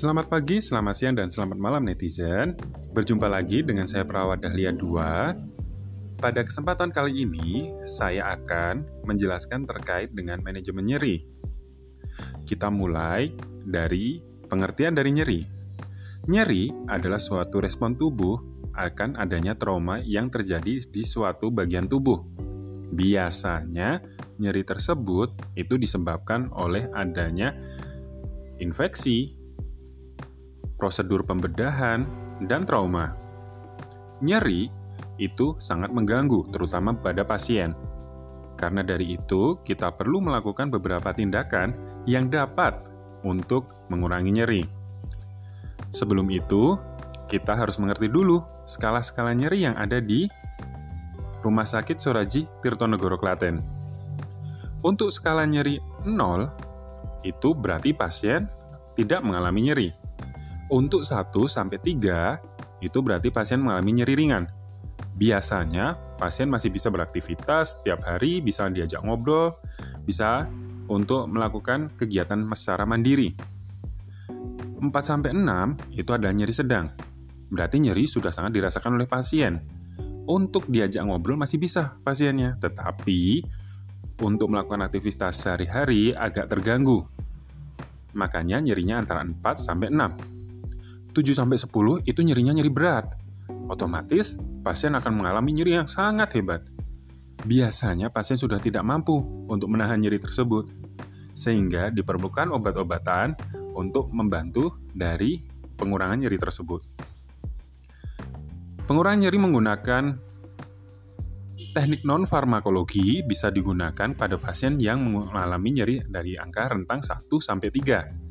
Selamat pagi, selamat siang, dan selamat malam netizen. Berjumpa lagi dengan saya Perawat Dahlia 2. Pada kesempatan kali ini, saya akan menjelaskan terkait dengan manajemen nyeri. Kita mulai dari pengertian dari nyeri. Nyeri adalah suatu respon tubuh akan adanya trauma yang terjadi di suatu bagian tubuh. Biasanya, nyeri tersebut itu disebabkan oleh adanya infeksi, prosedur pembedahan, dan trauma. Nyeri itu sangat mengganggu, terutama pada pasien. Karena dari itu, kita perlu melakukan beberapa tindakan yang dapat untuk mengurangi nyeri. Sebelum itu, kita harus mengerti dulu skala-skala nyeri yang ada di Rumah Sakit Soraji Tirtonegoro Klaten. Untuk skala nyeri 0, itu berarti pasien tidak mengalami nyeri. Untuk 1 sampai 3, itu berarti pasien mengalami nyeri ringan. Biasanya, pasien masih bisa beraktivitas setiap hari, bisa diajak ngobrol, bisa untuk melakukan kegiatan secara mandiri. 4 sampai 6 itu adalah nyeri sedang. Berarti nyeri sudah sangat dirasakan oleh pasien untuk diajak ngobrol masih bisa pasiennya, tetapi untuk melakukan aktivitas sehari-hari agak terganggu. Makanya nyerinya antara 4 sampai 6. 7 sampai 10 itu nyerinya nyeri berat. Otomatis pasien akan mengalami nyeri yang sangat hebat. Biasanya pasien sudah tidak mampu untuk menahan nyeri tersebut. Sehingga diperlukan obat-obatan untuk membantu dari pengurangan nyeri tersebut. Pengurangan nyeri menggunakan teknik non-farmakologi bisa digunakan pada pasien yang mengalami nyeri dari angka rentang 1 sampai 3.